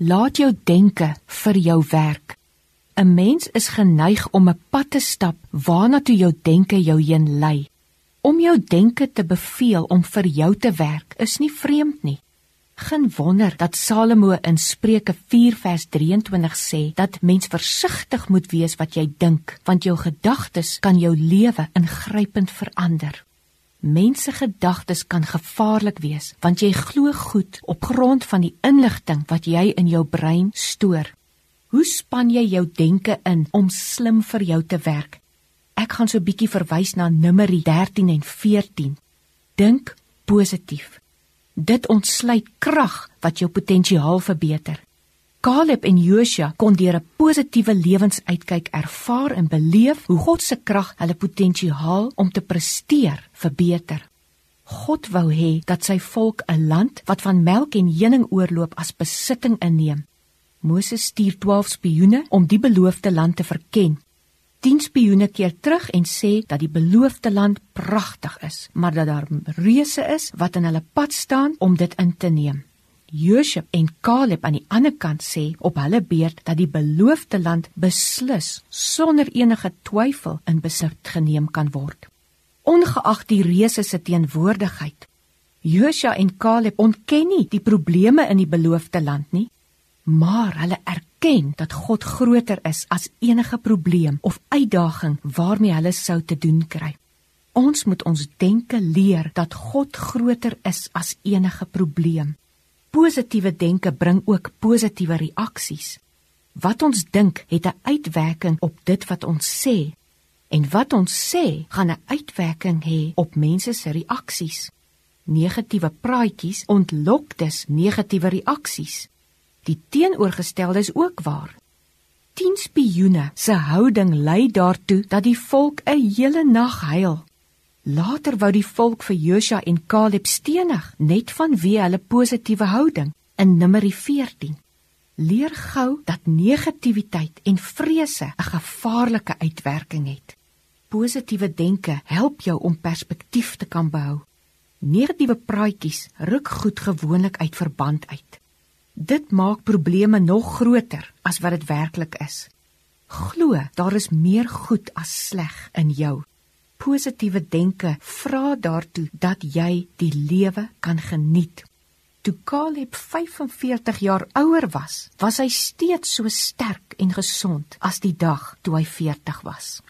Laat jou denke vir jou werk. 'n Mens is geneig om 'n pad te stap waarna toe jou denke jou heen lei. Om jou denke te beveel om vir jou te werk is nie vreemd nie. Geen wonder dat Salomo in Spreuke 4 vers 23 sê dat mens versigtig moet wees wat jy dink, want jou gedagtes kan jou lewe ingrypend verander. Mense gedagtes kan gevaarlik wees want jy glo goed op grond van die inligting wat jy in jou brein stoor. Hoe span jy jou denke in om slim vir jou te werk? Ek gaan so 'n bietjie verwys na Numeri 13 en 14. Dink positief. Dit ontsluit krag wat jou potensiaal verbeter. Caleb en Joshua kon deur 'n positiewe lewensuitkyk ervaar en beleef hoe God se krag hulle potensiaal om te presteer verbeter. God wou hê dat sy volk 'n land wat van melk en honing oorloop as besitting inneem. Moses stuur 12 spioene om die beloofde land te verken. 10 spioene keer terug en sê dat die beloofde land pragtig is, maar dat daar reuse is wat in hulle pad staan om dit in te neem. Joshua en Caleb aan die ander kant sê op hulle beurt dat die beloofde land beslis sonder enige twyfel in besit geneem kan word. Ongeag die reuse se teenwoordigheid, Joshua en Caleb ontken nie die probleme in die beloofde land nie, maar hulle erken dat God groter is as enige probleem of uitdaging waarmee hulle sou te doen kry. Ons moet ons denke leer dat God groter is as enige probleem. Positiewe denke bring ook positiewe reaksies. Wat ons dink, het 'n uitwerking op dit wat ons sê. En wat ons sê, gaan 'n uitwerking hê op mense se reaksies. Negatiewe praatjies ontlok dus negatiewe reaksies. Die teenoorgestelde is ook waar. 10 spioene se houding lei daartoe dat die volk 'n hele nag huil. Later wou die volk vir Josua en Caleb stenig net vanweë hulle positiewe houding in Numeri 14. Leer gou dat negativiteit en vrese 'n gevaarlike uitwerking het. Positiewe denke help jou om perspektief te kan behou. Negatiewe praatjies ruk goed gewoonlik uit verband uit. Dit maak probleme nog groter as wat dit werklik is. Glo, daar is meer goed as sleg in jou. Positiewe denke vra daartoe dat jy die lewe kan geniet. Toe Caleb 45 jaar ouer was, was hy steeds so sterk en gesond as die dag toe hy 40 was.